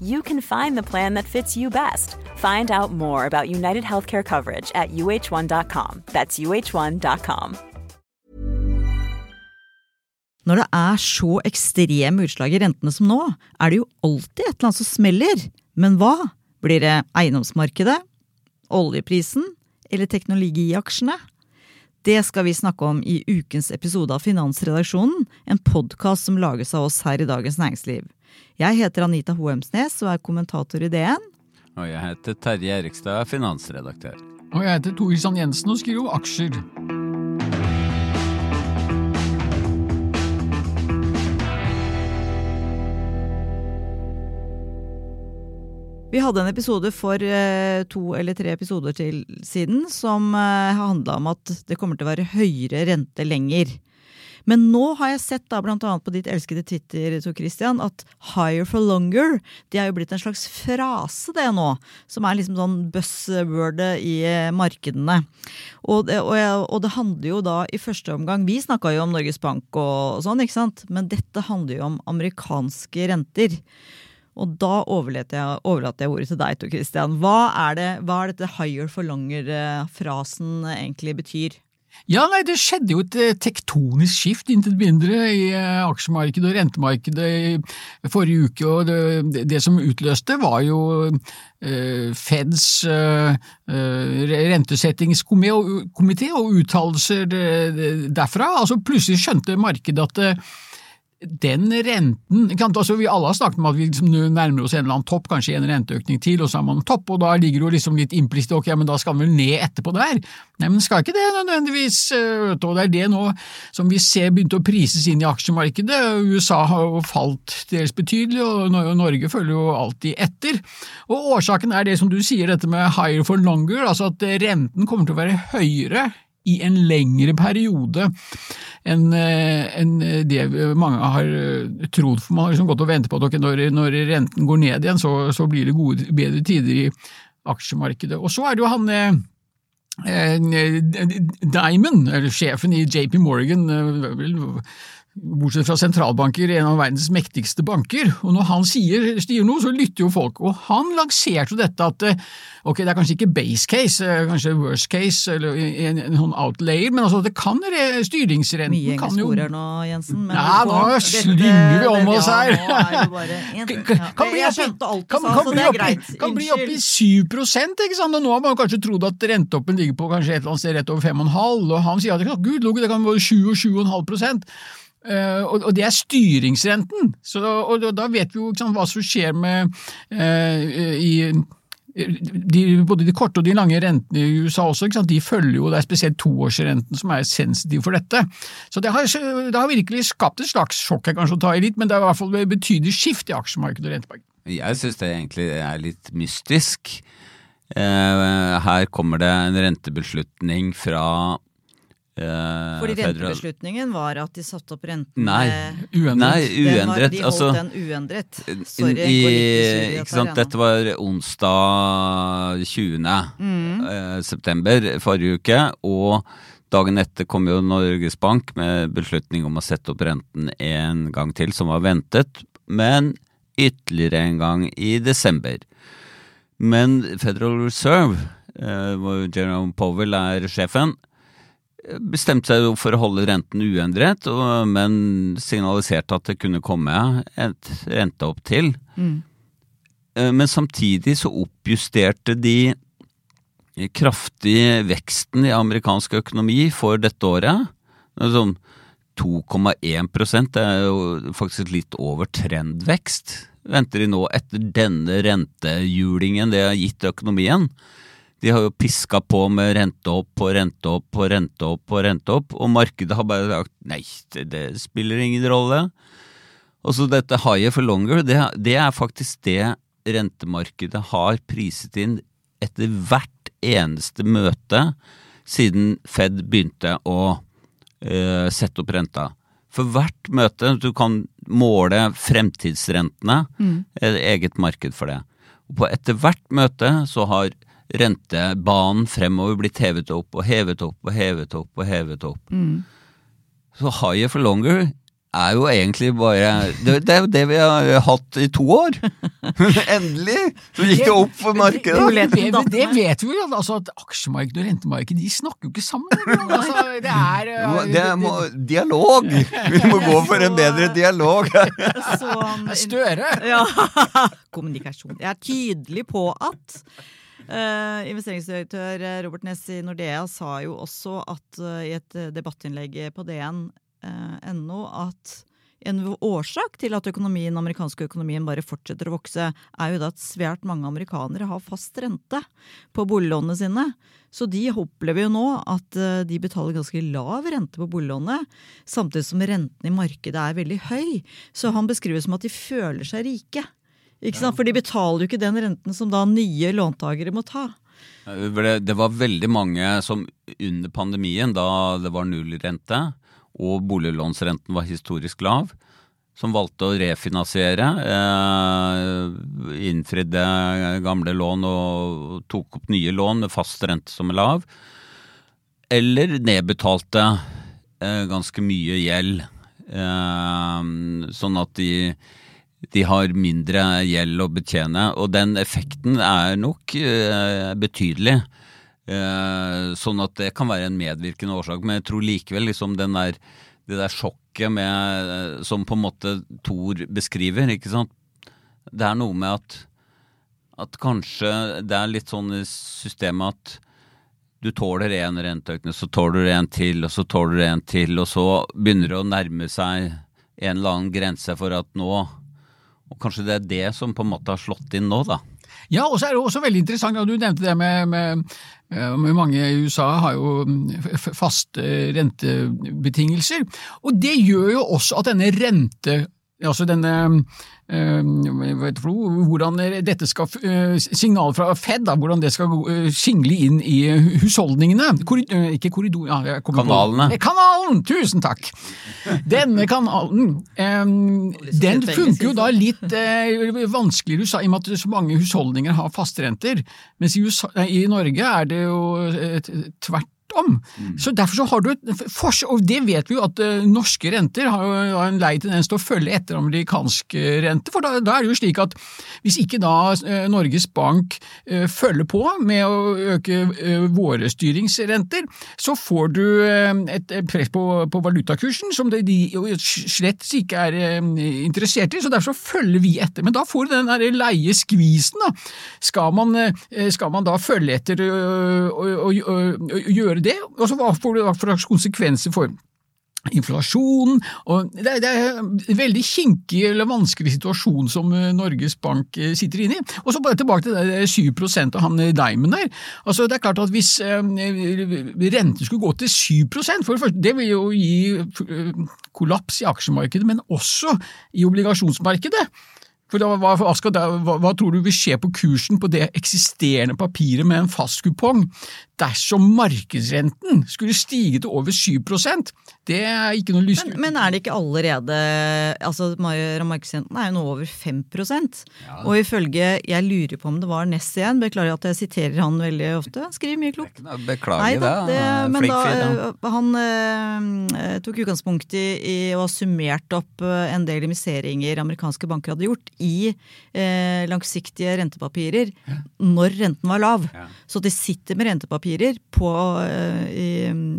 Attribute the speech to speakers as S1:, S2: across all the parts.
S1: you can find the plan that fits you best. Find out more about United Healthcare coverage at uh1.com. That's uh1.com.
S2: Når det er så ekstreme utslag i rentene som nå, er det jo alltid et eller annet som smeller. Men hva? Blir det eiendomsmarkedet? Oljeprisen? Eller teknologiaksjene? Det skal vi snakke om i ukens episode av Finansredaksjonen, en podkast som lages av oss her i Dagens Næringsliv. Jeg heter Anita Hoemsnes og er kommentator i DN.
S3: Og jeg heter Terje Erikstad, finansredaktør.
S4: Og jeg heter Tor Sand Jensen og skriver aksjer.
S2: Vi hadde en episode for eh, to eller tre episoder til siden som uh, handla om at det kommer til å være høyere rente lenger. Men nå har jeg sett da annet på ditt elskede Twitter Tor Christian, at 'higher for longer' det er jo blitt en slags frase det nå. Som er liksom sånn buzzwordet i eh, markedene. Og det, og, jeg, og det handler jo da i første omgang Vi snakka jo om Norges Bank og, sånn, ikke sant? Men dette handler jo om amerikanske renter. Og da overlater jeg, overlater jeg ordet til deg, Tor Christian. Hva er, det, hva er dette 'higher for longer'-frasen egentlig betyr?
S4: Ja, nei, det skjedde jo et eh, tektonisk skift, intet mindre, i eh, aksjemarkedet og rentemarkedet i forrige uke. og Det, det som utløste, var jo eh, Feds eh, eh, rentesettingskomité og uttalelser derfra. Altså Plutselig skjønte markedet at den renten? Altså, Vi alle har snakket om at vi liksom nærmer oss en eller annen topp, kanskje en renteøkning til, og så er man topp, og da ligger det jo liksom litt implisitt ok, men da skal den vel ned etterpå der. Nei, men skal ikke det nødvendigvis, øh, og det er det nå som vi ser begynte å prises inn i aksjemarkedet. USA har jo falt dels betydelig, og Norge følger jo alltid etter. Og Årsaken er det som du sier, dette med higher for longer, altså at renten kommer til å være høyere i en lengre periode enn en det mange har trodd. For man har liksom gått og ventet på at okay, når, når, renten går ned igjen, så, så blir det gode, bedre tider i aksjemarkedet. Og så er det jo han eh, Diamond, eller sjefen i JP Morgan, vel, bortsett fra sentralbanker, en av verdens mektigste banker, og når han sier, sier noe, så lytter jo folk, og han lanserte dette at ok, det er kanskje ikke base case, kanskje worst case, eller en, en, en outlayer, men altså det kan være styringsrenten
S2: Mye
S4: kan jo
S2: Mye nå, Jensen. men
S4: Ja, nå slynger vi om oss her.
S2: er det
S4: Kan, bli opp
S2: det
S4: oppi 7 ikke sant, og nå har man kanskje trodd at renteoppen ligger på kanskje et eller annet sted rett over 5,5, og han sier at gud, det kan være 7 og 7,5 Uh, og, og det er styringsrenten, så, og, da vet vi jo sant, hva som skjer med uh, i de, både de korte og de lange rentene i USA også, de følger jo, det er spesielt toårsrenten som er sensitiv for dette. Så det har, det har virkelig skapt et slags sjokk, jeg kanskje å ta i litt, men det er i hvert fall et betydelig skift i aksjemarkedet og rentemarkedet.
S3: Jeg syns det egentlig er litt mystisk. Eh, her kommer det en rentebeslutning fra
S2: Fordi rentebeslutningen var at de satte opp renten
S3: Nei,
S4: Uendret.
S3: Nei,
S2: Den var,
S3: uendret.
S2: de holdt
S3: altså,
S2: den uendret. Sorry,
S3: i, ikke sant, Dette var onsdag 20.
S2: Mm.
S3: eh, september forrige uke, og dagen etter kom jo Norges Bank med beslutning om å sette opp renten en gang til, som var ventet, men ytterligere en gang i desember. Men Federal Reserve, eh, hvor Jerome Powell er sjefen, bestemte seg for å holde renten uendret, men signaliserte at det kunne komme et rente opp til.
S2: Mm.
S3: Eh, Men samtidig så oppjusterte de kraftig veksten i amerikansk økonomi for dette året. Sånn 2,1 det er jo faktisk litt over trendvekst. Venter de nå etter denne rentehjulingen det har gitt økonomien. De har jo piska på med rente opp og rente opp og rente opp og rente opp, og markedet har bare sagt nei, det, det spiller ingen rolle. Og så dette higher for longer, det, det er faktisk det rentemarkedet har priset inn etter hvert eneste møte siden Fed begynte å eh, sette opp renta. For hvert møte du kan måle fremtidsrentene, et eget marked for det. Og på etter hvert møte så har rentebanen fremover blitt hevet opp og hevet opp og hevet opp og hevet opp. Så higher for longer er jo egentlig bare Det, det er jo det vi har hatt i to år! Endelig! Så gikk det opp for markedet.
S4: Det, det, det vet vi jo, altså at aksjemarkedet og rentemarkedet de snakker jo ikke sammen. Altså, det er,
S3: Det er må, dialog! Vi må gå for en bedre dialog her.
S2: Så, um,
S4: Støre!
S2: Ja, kommunikasjon. Jeg er tydelig på at eh, investeringsdirektør eh, Robert Ness i Nordea sa jo også at uh, i et debattinnlegg på DN.no at en årsak til at økonomien, amerikanske økonomien bare fortsetter å vokse, er jo da at svært mange amerikanere har fast rente på boliglånene sine. Så de opplever jo nå at de betaler ganske lav rente på boliglånet, samtidig som renten i markedet er veldig høy. Så han beskriver som at de føler seg rike. Ikke sant? For de betaler jo ikke den renten som da nye låntakere må ta.
S3: Det var veldig mange som under pandemien, da det var nullrente og boliglånsrenten var historisk lav, som valgte å refinansiere, eh, innfridde gamle lån og tok opp nye lån med fast rente som er lav, eller nedbetalte eh, ganske mye gjeld, eh, sånn at de de har mindre gjeld å betjene, og den effekten er nok eh, betydelig. Eh, sånn at det kan være en medvirkende årsak, men jeg tror likevel liksom der, det der sjokket med, eh, som på en måte Thor beskriver, ikke sant. Det er noe med at, at kanskje det er litt sånn i systemet at du tåler en renteøkning, så tåler du en til, og så tåler du en til, og så begynner det å nærme seg en eller annen grense for at nå Og kanskje det er det som på en måte har slått inn nå, da.
S4: Ja, og så er det også veldig interessant, og du nevnte det med, med, eh, med mange i USA har jo faste rentebetingelser. Og det gjør jo også at denne rente Altså denne eh, noe, Hvordan dette skal Signal Signalet fra Fed, da, hvordan det skal eh, skingle inn i husholdningene. Korri, eh, ikke korridor... Ja, Kanalene. på- Eh, Kanalen! Tusen takk! Denne kanalen, eh, den funker jo da litt eh, vanskeligere i USA, i og med at så mange husholdninger har fastrenter. Mens i, USA, eh, i Norge er det jo eh, tvert om. Så Derfor så har du et og det vet vi jo at uh, norske renter har jo har en lei tendens til å følge etter amerikansk eh, rente. For da, da er det jo slik at hvis ikke da uh, Norges Bank uh, følger på med å øke våre styringsrenter, så får du et press på, på valutakursen som de, de jo slett ikke er interessert i. så Derfor så følger vi etter. Men da får du den der leie skvisen. da. Skal man, skal man da følge etter og, og gjøre det, og så hva får det slags konsekvenser for inflasjon, og det, er- det er en veldig kinkig eller vanskelig situasjon som eh, Norges Bank eh, sitter inne i. Og så bare tilbake til det der 7% av han eh, Diamond der. Altså det er klart at Hvis eh, renten skulle gå til 7% for det første, det vil jo gi kollaps i aksjemarkedet, men også i obligasjonsmarkedet. For da, hva, hva, da, hva, hva tror du vil skje på kursen på det eksisterende papiret med en fastkupong dersom markedsrenten skulle stige til over 7 Det er ikke noe lyst...
S2: Men, men er det ikke allerede altså mar- Markedsrenten er jo nå over 5% Og ifølge Jeg lurer på om det var Ness igjen, beklager at jeg siterer han veldig ofte. Skriver mye klokt.
S3: Beklager
S2: Nei da,
S3: det.
S2: men da,
S3: ja.
S2: øh, han eh, tok utgangspunkt i, i å ha summert opp øh, en del investeringer amerikanske banker hadde gjort i eh, langsiktige rentepapirer når renten var lav. Så de sitter med rentepapirer på, eh, i,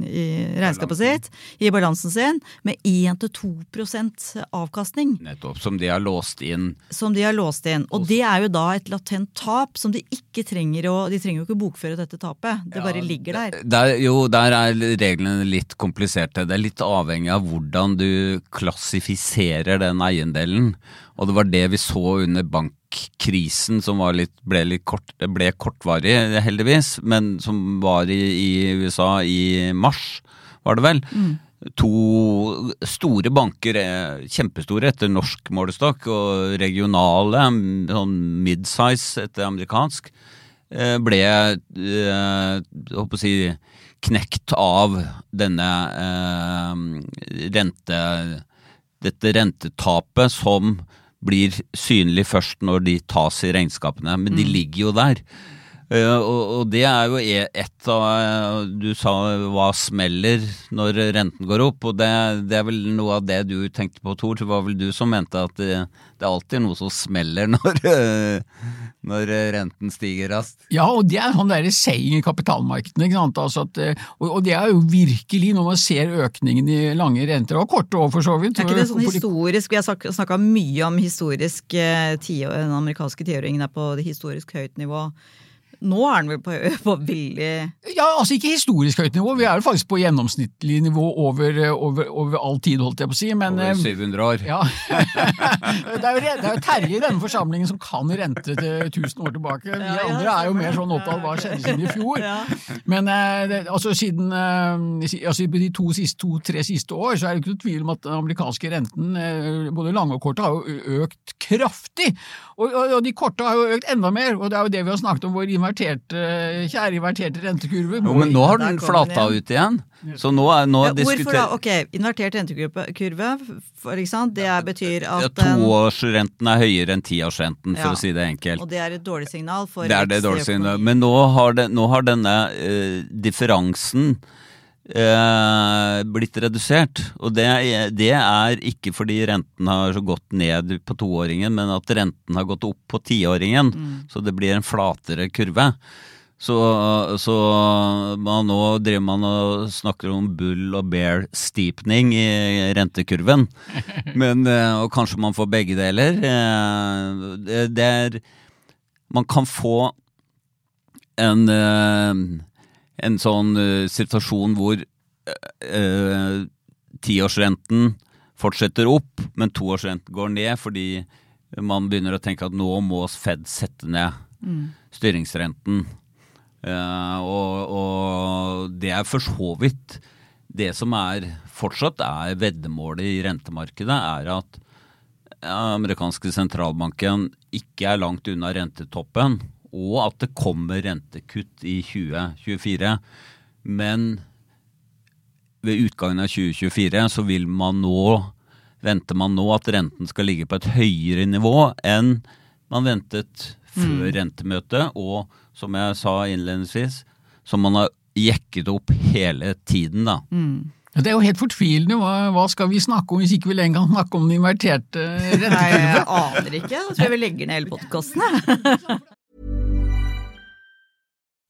S2: i regnskapet sitt, i balansen sin, med 1-2% avkastning
S3: Nettopp. Som de har låst inn.
S2: som de har låst inn. Og det er jo da et latent tap som de ikke trenger å De trenger jo ikke bokføre dette tapet. Det bare ligger der.
S3: Der, jo, der er reglene litt kompliserte. Det er litt avhengig av hvordan du klassifiserer den eiendelen. Og det var det vi så under bankkrisen, som var litt, ble litt kort, ble kortvarig, heldigvis, men som var i, i USA i mars, var det vel. To store banker, eh, kjempestore etter norsk målestokk, og regionale, sånn midsize etter amerikansk, eh, ble eh, håper å si, knekt av denne eh, rente, dette rentetapet som blir synlig først når de tas i regnskapene. Men de ligger jo der. Og, og, det er jo e, ett av Du sa hva smeller når renten går opp, og det, det, er vel noe av det du tenkte på, Tor. Det var vel du som mente at det, det er alltid noe som smeller når, når renten stiger raskt?
S4: Ja, og det er sånn derre saying i kapitalmarkedene. ikke sant? Altså at, og, og, det er jo virkelig når man ser økningen i lange renter, og korte òg for så vidt.
S2: Er ikke det sånn historisk, Vi har snakka mye om historisk, den amerikanske tiåringen er på det historisk høyt nivå. Nå er den vel på, på veldig
S4: Ja, altså ikke historisk høyt nivå, vi er jo faktisk på gjennomsnittlig nivå over, over, over all tid, holdt jeg på å si. Men,
S3: over 700 eh, år.
S4: Ja. det, er jo, det er jo Terje i denne forsamlingen som kan rente til 1000 år tilbake. Vi ja, andre er jo mer sånn opptatt av hva skjedde siden i fjor. Men eh, det, altså siden eh, altså, de to-tre siste, to, siste år så er det ikke noe tvil om at den amerikanske renten, både lange og korte, har jo økt kraftig. Og, og, og de korte har jo økt enda mer, og det er jo det vi har snakket om vår innvandring inverterte, kjære inverterte rentekurve.
S3: Jo, men nå har den flata ut igjen. Så nå er nå ja,
S2: Hvorfor da? Ok, invertert rentekurve, for eksempel, det betyr at
S3: ja, Toårsrenten er høyere enn tiårsrenten, for ja, å si det enkelt.
S2: Og det er et dårlig signal for
S3: Det er det dårlige signal. Men nå har, det, nå har denne uh, differansen eh, blitt redusert. Og det, det, er ikke fordi renten har gått ned på toåringen, men at renten har gått opp på tiåringen. Mm. Så det blir en flatere kurve. Så, så man, nå driver man og snakker om bull og bear steepening i rentekurven. Men, eh, og kanskje man får begge deler. Eh, det, er Man kan få en eh, en sånn uh, situasjon hvor uh, tiårsrenten fortsetter opp, men toårsrenten går ned fordi man begynner å tenke at nå må Fed sette ned mm. styringsrenten. Uh, og, og, det er for så vidt det som er fortsatt er veddemålet i rentemarkedet, er at amerikanske sentralbanken ikke er langt unna rentetoppen og at det kommer rentekutt i 2024. Men ved utgangen av 2024 så vil man nå, venter man nå at renten skal ligge på et høyere nivå enn man ventet før mm. rentemøtet, og som jeg sa innledningsvis, som man har jekket opp hele tiden, da.
S4: Mm. Det er jo helt fortvilende. Hva, hva, skal vi snakke om hvis ikke vi lenger kan snakke om den inverterte rentekurven? Nei,
S2: jeg aner ikke. Jeg tror jeg vi legger ned hele podkasten.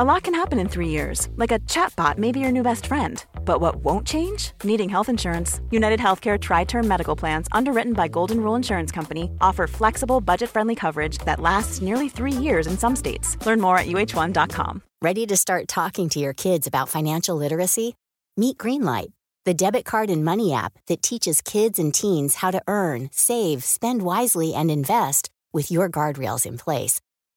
S1: A lot can happen in three years, like a chatbot may be your new best friend. But what won't change? Needing health insurance. United Healthcare Tri Term Medical Plans, underwritten by Golden Rule Insurance Company, offer flexible, budget friendly coverage that lasts nearly three years in some states. Learn more at uh1.com.
S5: Ready to start talking to your kids about financial literacy? Meet Greenlight, the debit card and money app that teaches kids and teens how to earn, save, spend wisely, and invest with your guardrails in place.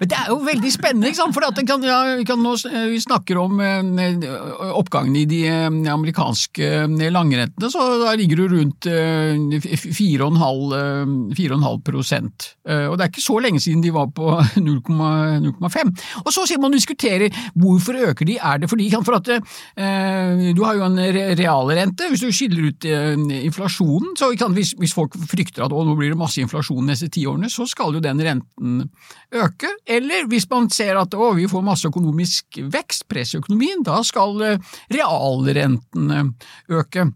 S4: Men det er jo veldig spennende, ikke sant? for kan, ja, vi, kan nå, vi snakker om eh, oppgangen i de eh, amerikanske eh, langrentene, så da ligger du rundt 4,5 prosent. Og det er ikke så lenge siden de var på 0,5. Og så sier man diskuterer hvorfor øker de, er det fordi for at du har jo en realrente, hvis du skiller ut inflasjonen, så hvis, hvis folk frykter at å, nå blir det masse inflasjon de neste ti årene, så skal jo den renten øke eller hvis man ser at å, vi får masse økonomisk vekst, press i økonomien, da skal eh, realrentene øke.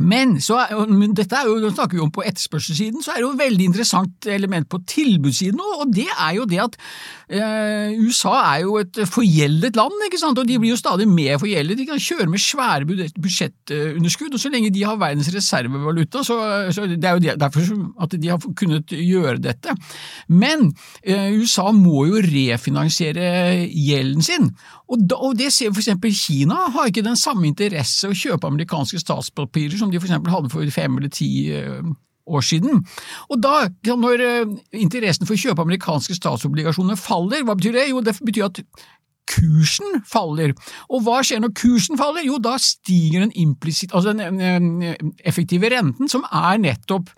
S4: Men, så dette er jo, snakker vi om på etterspørselssiden, så er det jo et veldig interessant element på tilbudssiden, og det er jo det at eh, USA er jo et forgjeldet land, ikke sant, og de blir jo stadig mer forgjeldet. De kan kjøre med svære budsjettunderskudd, og så lenge de har verdens reservevaluta, så, så det er jo derfor at de har kunnet gjøre dette. Men eh, USA må jo refinansiere gjelden sin, og, da, og det ser vi for eksempel Kina har ikke den samme interesse å kjøpe amerikanske statspapirer som de eksempel hadde for fem eller ti eh, år siden. Og da, når eh, interessen for å kjøpe amerikanske statsobligasjoner faller, hva betyr det? Jo, det betyr at kursen faller. Og hva skjer når kursen faller? Jo, da stiger den altså den effektive renten, som er nettopp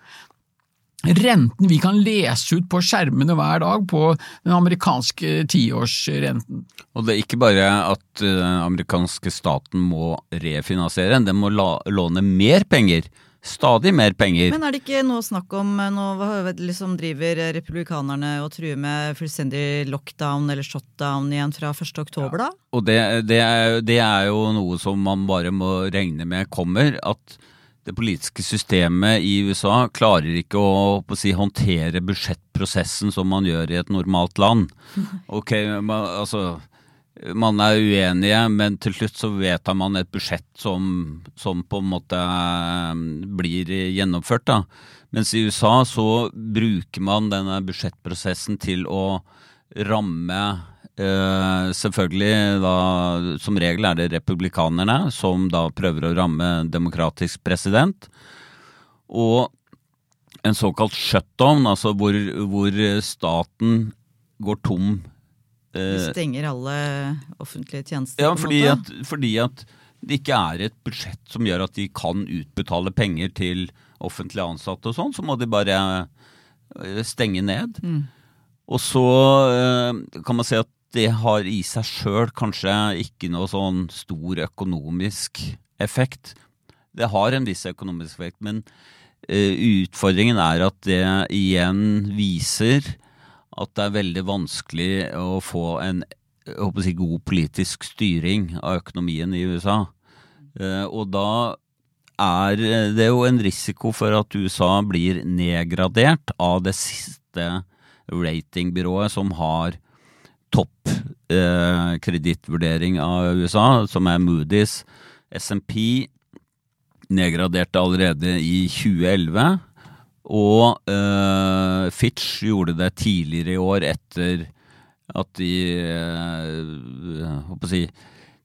S4: renten vi kan lese ut på skjermene hver dag på den amerikanske tiårsrenten.
S3: Og det er ikke bare at den uh, amerikanske staten må refinansiere, den må låne mer penger stadig mer penger.
S2: Men er det ikke nå snakk om eh, Nå liksom driver republikanerne og truer med fullstendig lockdown eller shutdown igjen fra 1. oktober, da?
S3: Og det, det, er, det, er, jo noe som man bare må regne med kommer. At det politiske systemet i USA klarer ikke å, å si, håndtere budsjettprosessen som man gjør i et normalt land. Ok, altså man er uenige, men til slutt så vedtar man et budsjett som, som, på en måte eh, blir gjennomført. da. Mens i USA så bruker man denne budsjettprosessen til å ramme eh, Selvfølgelig da som regel er det republikanerne som da prøver å ramme demokratisk president. Og en såkalt shutdown, altså hvor, hvor staten går tom
S2: de eh, stenger alle offentlige tjenester?
S3: Ja, fordi at, fordi at, det ikke er et budsjett som gjør at de kan utbetale penger til offentlig ansatte og sånn, så må de bare eh, stenge ned. Mm. Og så kan man si at det har i seg sjøl kanskje ikke noe sånn stor økonomisk effekt. Det har en viss økonomisk effekt, men utfordringen er at det igjen viser at det er veldig vanskelig å få en si, god politisk styring av økonomien i USA. Uh, og da er det jo en risiko for at USA blir nedgradert av det siste ratingbyrået som har topp eh, kredittvurdering av USA, som er Moody's. SMP nedgraderte allerede i 2011. Og eh, Fitch gjorde det tidligere i år etter at de uh, si,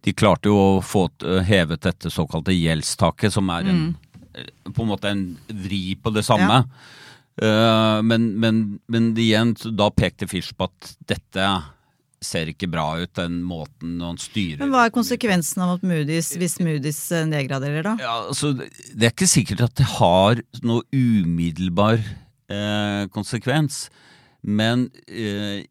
S3: De klarte jo å få hevet dette såkalte gjeldstaket, som er en, mm. på en måte en vri på det samme. Ja. Men, men, men igjen, da pekte Fitch på at dette ser ikke bra ut, den måten han styrer
S2: Men Hva er konsekvensen av at Moody's, hvis Moody's eh, nedgraderer, da?
S3: Ja, altså, det er ikke sikkert at det har noe umiddelbar eh, konsekvens, men eh,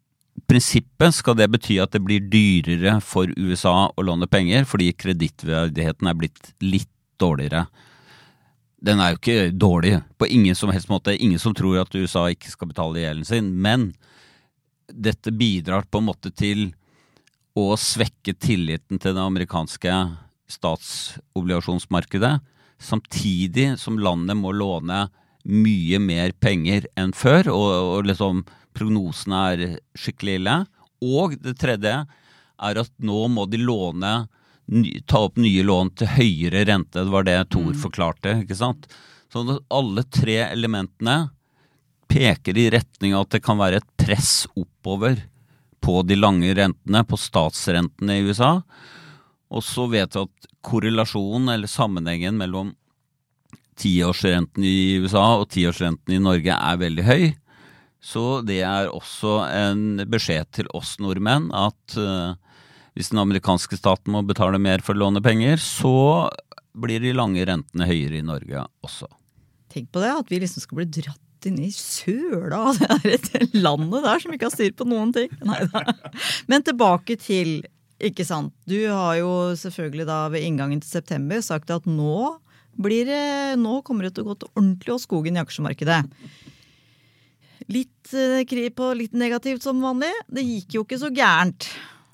S3: prinsippet skal det bety at det blir dyrere for USA å låne penger, fordi kredittverdigheten er blitt litt dårligere. Den er jo ikke dårlig på ingen som helst måte. Ingen som tror at USA ikke skal betale gjelden sin. Men dette bidrar på en måte til å svekke tilliten til det amerikanske statsobligasjonsmarkedet, samtidig som landet må låne mye mer penger enn før, og, og liksom prognosene er skikkelig ille. Og det tredje er at nå må de låne ta opp nye lån til høyere rente. Det var det Thor mm. forklarte. ikke sant? Så alle tre elementene peker i retning av at det kan være et press oppover på de lange rentene, på statsrentene i USA. Og så vet vi at korrelasjonen, eller sammenhengen mellom tiårsrenten i USA og tiårsrenten i Norge er veldig høy. Så det er også en beskjed til oss nordmenn at uh, hvis den amerikanske staten må betale mer for å låne penger, så blir de lange rentene høyere i Norge også.
S2: Tenk på det, at vi liksom skal bli dratt inn i søla av det der landet der som ikke har styr på noen ting. Neida. Men tilbake til, ikke sant. Du har jo selvfølgelig da ved inngangen til september sagt at nå, blir nå kommer det til å gå til ordentlig av skogen i aksjemarkedet. Litt eh, på litt negativt som vanlig. Det gikk jo ikke så gærent.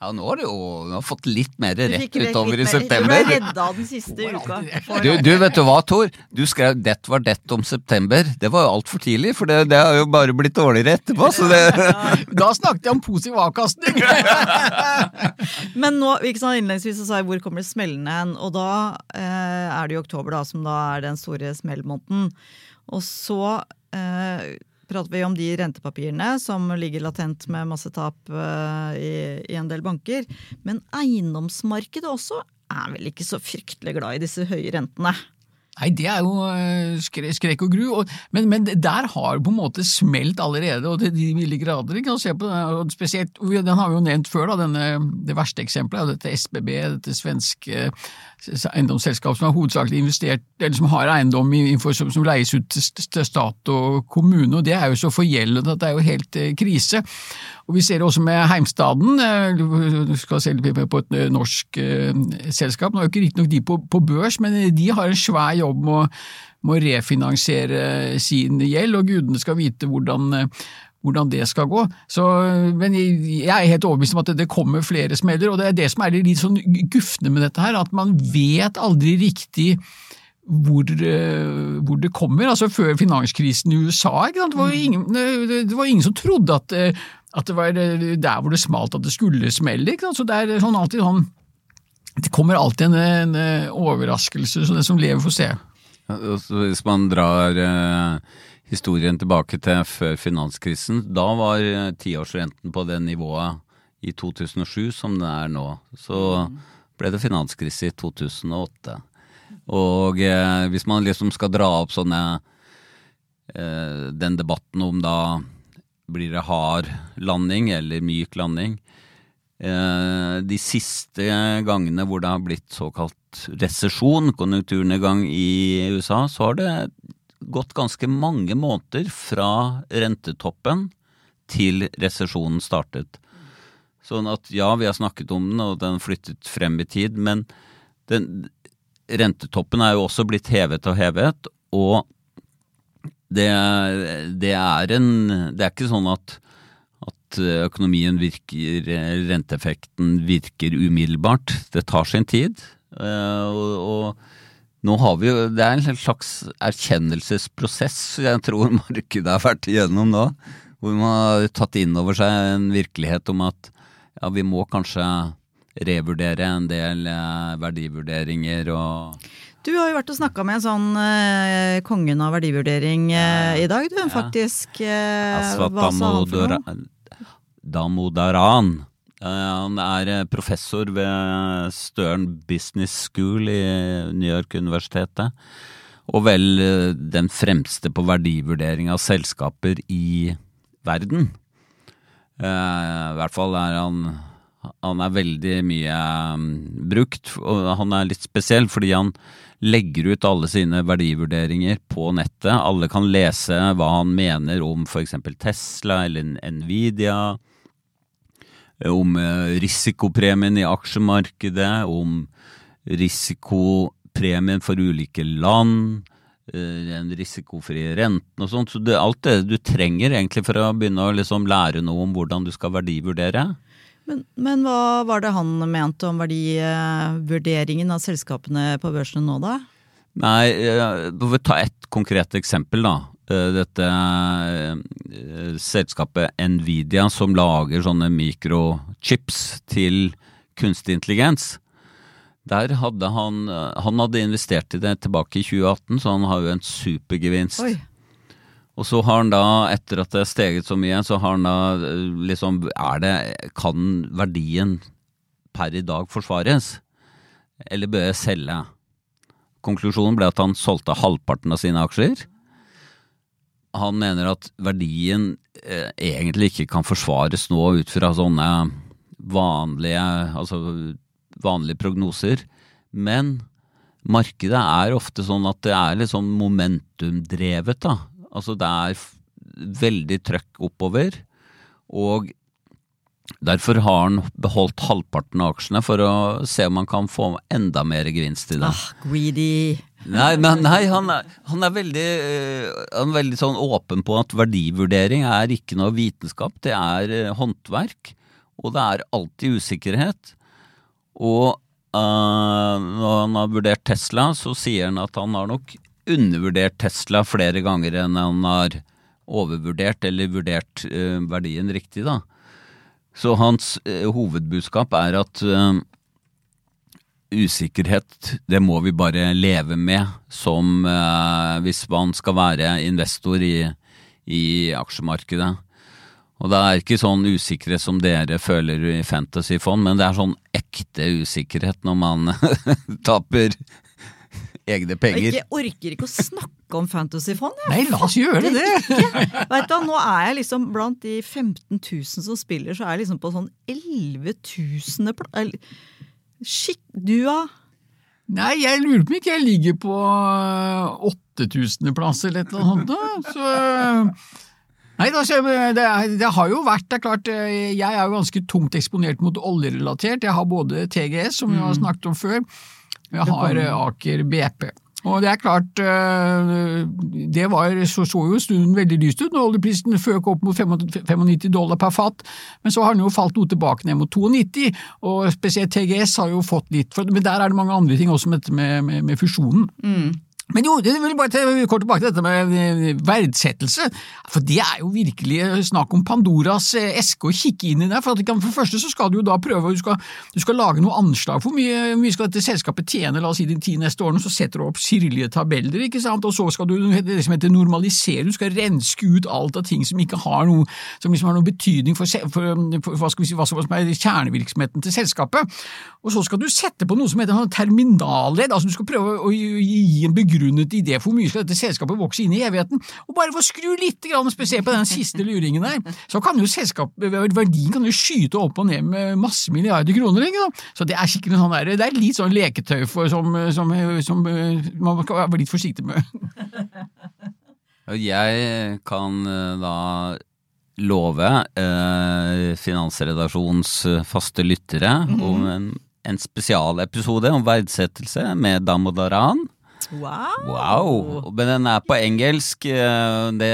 S3: Ja, nå har du jo nå har fått litt mer rett utover i september.
S2: Du ble redda den siste uka.
S3: Du, du, vet du hva, Tor? Du skrev 'det var det om september'. Det var jo altfor tidlig, for det, det har jo bare blitt dårligere etterpå. Så det,
S4: Da snakket jeg om positiv avkastning!
S2: Men nå, ikke sant, innledningsvis så sa jeg hvor kommer det smellende hen, og da eh, er det jo oktober da, som da er den store smellmåneden. Og så eh, prater vi om de rentepapirene som ligger latent med masse tap eh, i, i en del banker. Men eiendomsmarkedet også er vel ikke så fryktelig glad i disse høye rentene.
S4: Nei, det er jo eh, skre, skrekk og gru, men, men der har på en måte smelt allerede, og til de milde grader. sant, se på det, og spesielt, Den har vi jo nevnt før, da, denne, det verste eksempelet er dette SBB, dette svenske eiendomsselskapet som har hovedsakelig investert, eller som har eiendom i, som, som leies ut til stat og kommune, og det er jo så forgjeldet at det er jo helt eh, krise. Og Vi ser det også med Heimstaden, eh, du skal se litt på et eh, norsk eh, selskap. Nå er jo ikke riktignok de på, på børs, men de har en svær jobb med å, med å refinansiere sin gjeld, og gudene skal vite hvordan, hvordan det skal gå. Så, men jeg, er helt overbevist om at det kommer flere smeller, og det er det som er litt sånn gufne med dette her, at man vet aldri riktig hvor, eh, hvor det kommer. Altså Før finanskrisen i USA? Det, var ingen, det, det var ingen som trodde at, eh, at det var eh, der hvor det smalt at det skulle smelle. Ikke sant? Så det er sånn alltid sånn Det kommer alltid en, en eh, overraskelse, så det som lever, får se.
S3: Og Hvis man drar eh, historien tilbake til før finanskrisen, da var eh, tiårsrenten på det nivået i 2007 som den er nå. Så ble det finanskrise i 2008. Og eh, hvis man liksom skal dra opp sånne eh, Den debatten om da blir det hard landing eller myk landing. Eh, de siste gangene hvor det har blitt såkalt resesjon, konjunkturnedgang i USA, så har det gått ganske mange måneder fra rentetoppen til resesjonen startet. Sånn at ja, vi har snakket om den, og den flyttet frem i tid, men den, rentetoppen er jo også blitt hevet og hevet, og det, det er en Det er ikke sånn at, at økonomien virker Renteeffekten virker umiddelbart. Det tar sin tid. eh, Og, og nå har vi jo Det er en slags erkjennelsesprosess jeg tror markedet har vært igjennom nå. Hvor man har tatt inn over seg en virkelighet om at ja, vi må kanskje revurdere en del eh, verdivurderinger og
S2: Du har jo vært og snakka med en sånn eh, kongen av verdivurdering eh, i dag, du.
S3: Ja.
S2: Faktisk. Eh,
S3: Aswat
S2: hva sa han for noe?
S3: Damodaran. Eh, Han er eh, professor ved Stern Business School i New York-universitetet. Og vel den fremste på verdivurdering av selskaper i verden. I hvert fall er han Han er veldig mye mm, brukt, og han er litt spesiell fordi han legger ut alle sine verdivurderinger på nettet. Alle kan lese hva han mener om f.eks. Tesla eller Nvidia om eh, risikopremien i aksjemarkedet, om risikopremien for ulike land, eh, den risikofrie renten og sånt. Så det, alt det du trenger egentlig for å begynne å liksom lære noe om hvordan du skal verdivurdere.
S2: Men, men hva var det han mente om verdivurderingen av selskapene på børsene nå, da?
S3: Nei, eh, vi får ta ett konkret eksempel, da. Eh, Dette eh, selskapet Nvidia som lager sånne mikrochips til kunstig intelligens. Der hadde han Han hadde investert i det tilbake i 2018, så han har jo en supergevinst.
S2: Oi.
S3: Og så har han da, etter at det har steget så mye, så har han da eh, liksom Er det Kan verdien per i dag forsvares? Eller bør jeg selge? Konklusjonen ble at han solgte halvparten av sine aksjer. Han mener at verdien eh, egentlig ikke kan forsvares nå ut fra sånne vanlige, altså vanlige prognoser. Men markedet er ofte sånn at det er litt sånn momentumdrevet, da. Altså det er veldig trøkk oppover, og derfor har han beholdt halvparten av aksjene for å se om han kan få enda mer gevinst i det.
S2: Ah, greedy.
S3: Nei, men nei, han er, han er veldig, eh, han er veldig sånn åpen på at verdivurdering er ikke noe vitenskap, det er eh, håndverk. og det er alltid usikkerhet. Og uh, når han har vurdert Tesla, så sier han at han har nok undervurdert Tesla flere ganger enn han har overvurdert eller vurdert eh, verdien riktig, da. Så hans eh, hovedbudskap er at usikkerhet, det må vi bare leve med som hvis man skal være investor i, i aksjemarkedet. Og det er ikke sånn usikkerhet som dere føler i fantasyfond, men det er sånn ekte usikkerhet når man taper egne penger.
S2: Jeg orker ikke å snakke om fantasyfond.
S4: Nei, la oss gjøre det!
S2: Vet du, nå er jeg liksom blant de 15 000 som spiller, så er jeg liksom på sånn 11 000 Skikk, du da?
S4: Nei, jeg lurer på om ikke jeg ligger på 8000. plass eller et eller annet sånt. Så Nei, det, det, har jo vært det er klart, Jeg er jo ganske tungt eksponert mot oljerelatert. Jeg har både TGS, som vi har mm. snakket om før, jeg har eh, Aker BP. Og det er klart, eh, det var, så, så jo stunden veldig lyst ut når oljeprisen føk opp mot 95 dollar per fat, men så har den jo falt noe tilbake ned mot 92, og spesielt TGS har jo fått litt, for, men der er det mange andre ting også med, med, med fusjonen. Mm. Men jo, jeg vil bare kort tilbake til dette med eh, verdsettelse. For det er jo virkelig snakk om Pandoras eh, eske å kikke inn i det. For, at, for det første så skal du jo da prøve, du skal, du skal lage noe anslag for hvor mye, mye skal dette selskapet tjene la oss si de ti neste årene, så setter du opp sirlige tabeller, ikke sant, og så skal du det som heter normalisere, du skal renske ut alt av ting som ikke har noe, som liksom har noen betydning for, for, for hva, skal vi si, hva som er kjernevirksomheten til selskapet. Og så skal du sette på noe som heter terminalledd, altså du skal prøve å gi en begrunnelse begrunnet idé for hvor mye skal dette selskapet vokse inn i evigheten. Og bare for å skru litt spesielt på den siste luringen der, så kan jo verdien kan jo skyte opp og ned med masse milliarder kroner. Ikke? Så det er sikkert sånn der, det er litt sånn leketøy for, som, som, som man skal være litt forsiktig med.
S3: Jeg kan eh, da love eh, Finansredaksjonens faste lyttere mm -hmm. om en, en spesialepisode om verdsettelse med Damodaran.
S2: Wow.
S3: wow. Men den er på engelsk. Eh, det,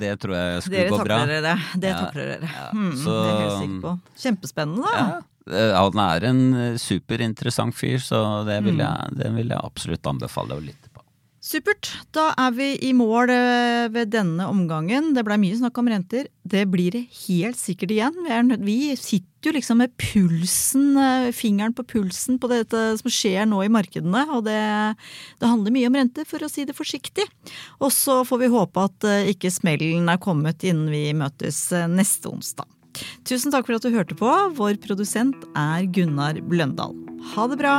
S3: det tror jeg skulle
S2: dere
S3: gå bra.
S2: Dere det. det ja. takler dere. Ja. Hmm, så, det er jeg helt sikker på. Kjempespennende, da. Ja.
S3: Han er en superinteressant fyr, så det vil hmm. jeg, det vil jeg absolutt anbefale å lytte.
S2: Supert. Da er vi i mål eh, ved denne omgangen. Det blei mye snakk om renter. Det blir det helt sikkert igjen. Vi, sitter jo liksom med pulsen, eh, fingeren på pulsen på dette som skjer nå i markedene. Og det, det handler mye om renter, for å si det forsiktig. Og så får vi håpe at eh, ikke smellen er kommet innen vi møtes neste onsdag. Tusen takk for at du hørte på. Vår produsent er Gunnar Bløndal. Ha det bra!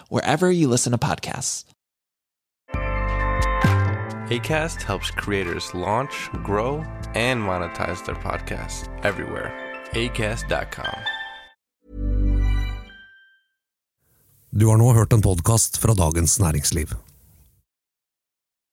S6: wherever you listen to podcasts.
S7: ACAST helps creators launch, grow, and monetize their podcasts everywhere. ACAST.com.
S8: Du har nå hørt en podkast fra Dagens Næringsliv.